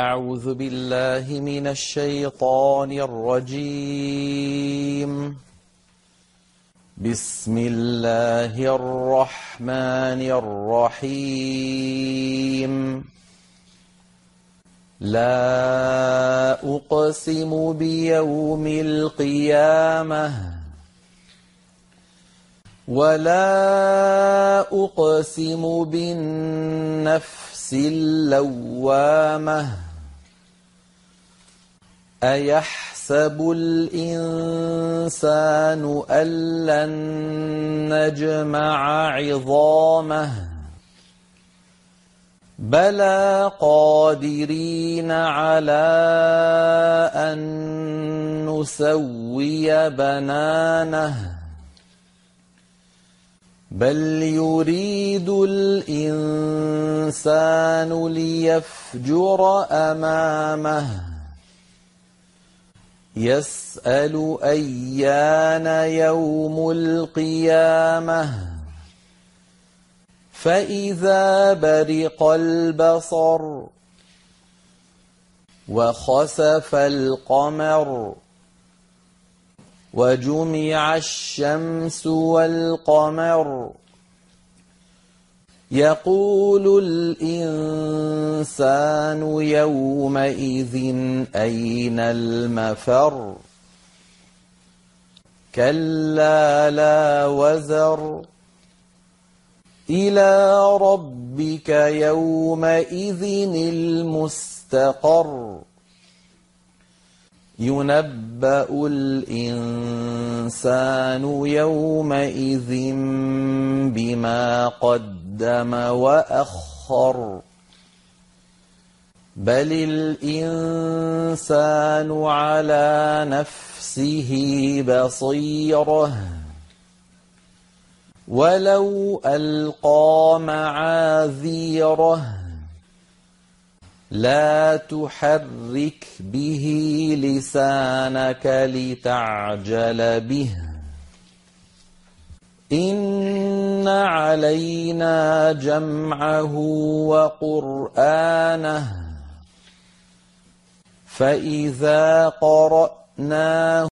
أعوذ بالله من الشيطان الرجيم. بسم الله الرحمن الرحيم. لا أقسم بيوم القيامة ولا أقسم بالنفس اللوامة أيحسب الإنسان أن لن نجمع عظامه بلى قادرين على أن نسوي بنانه بل يريد الإنسان ليفجر أمامه. يسأل أيان يوم القيامة. فإذا برق البصر وخسف القمر وجمع الشمس والقمر. يقول الإنسان يومئذ أين المفر؟ كلا لا وزر. إلى ربك يومئذ المستقر. ينبأ الإنسان يومئذ بما قدم وأخر بل الإنسان على نفسه بصيره ولو ألقى معاذيره لا تحرك به لسانك لتعجل به. إن علينا جمعه وقرآنه. فإذا قرأناه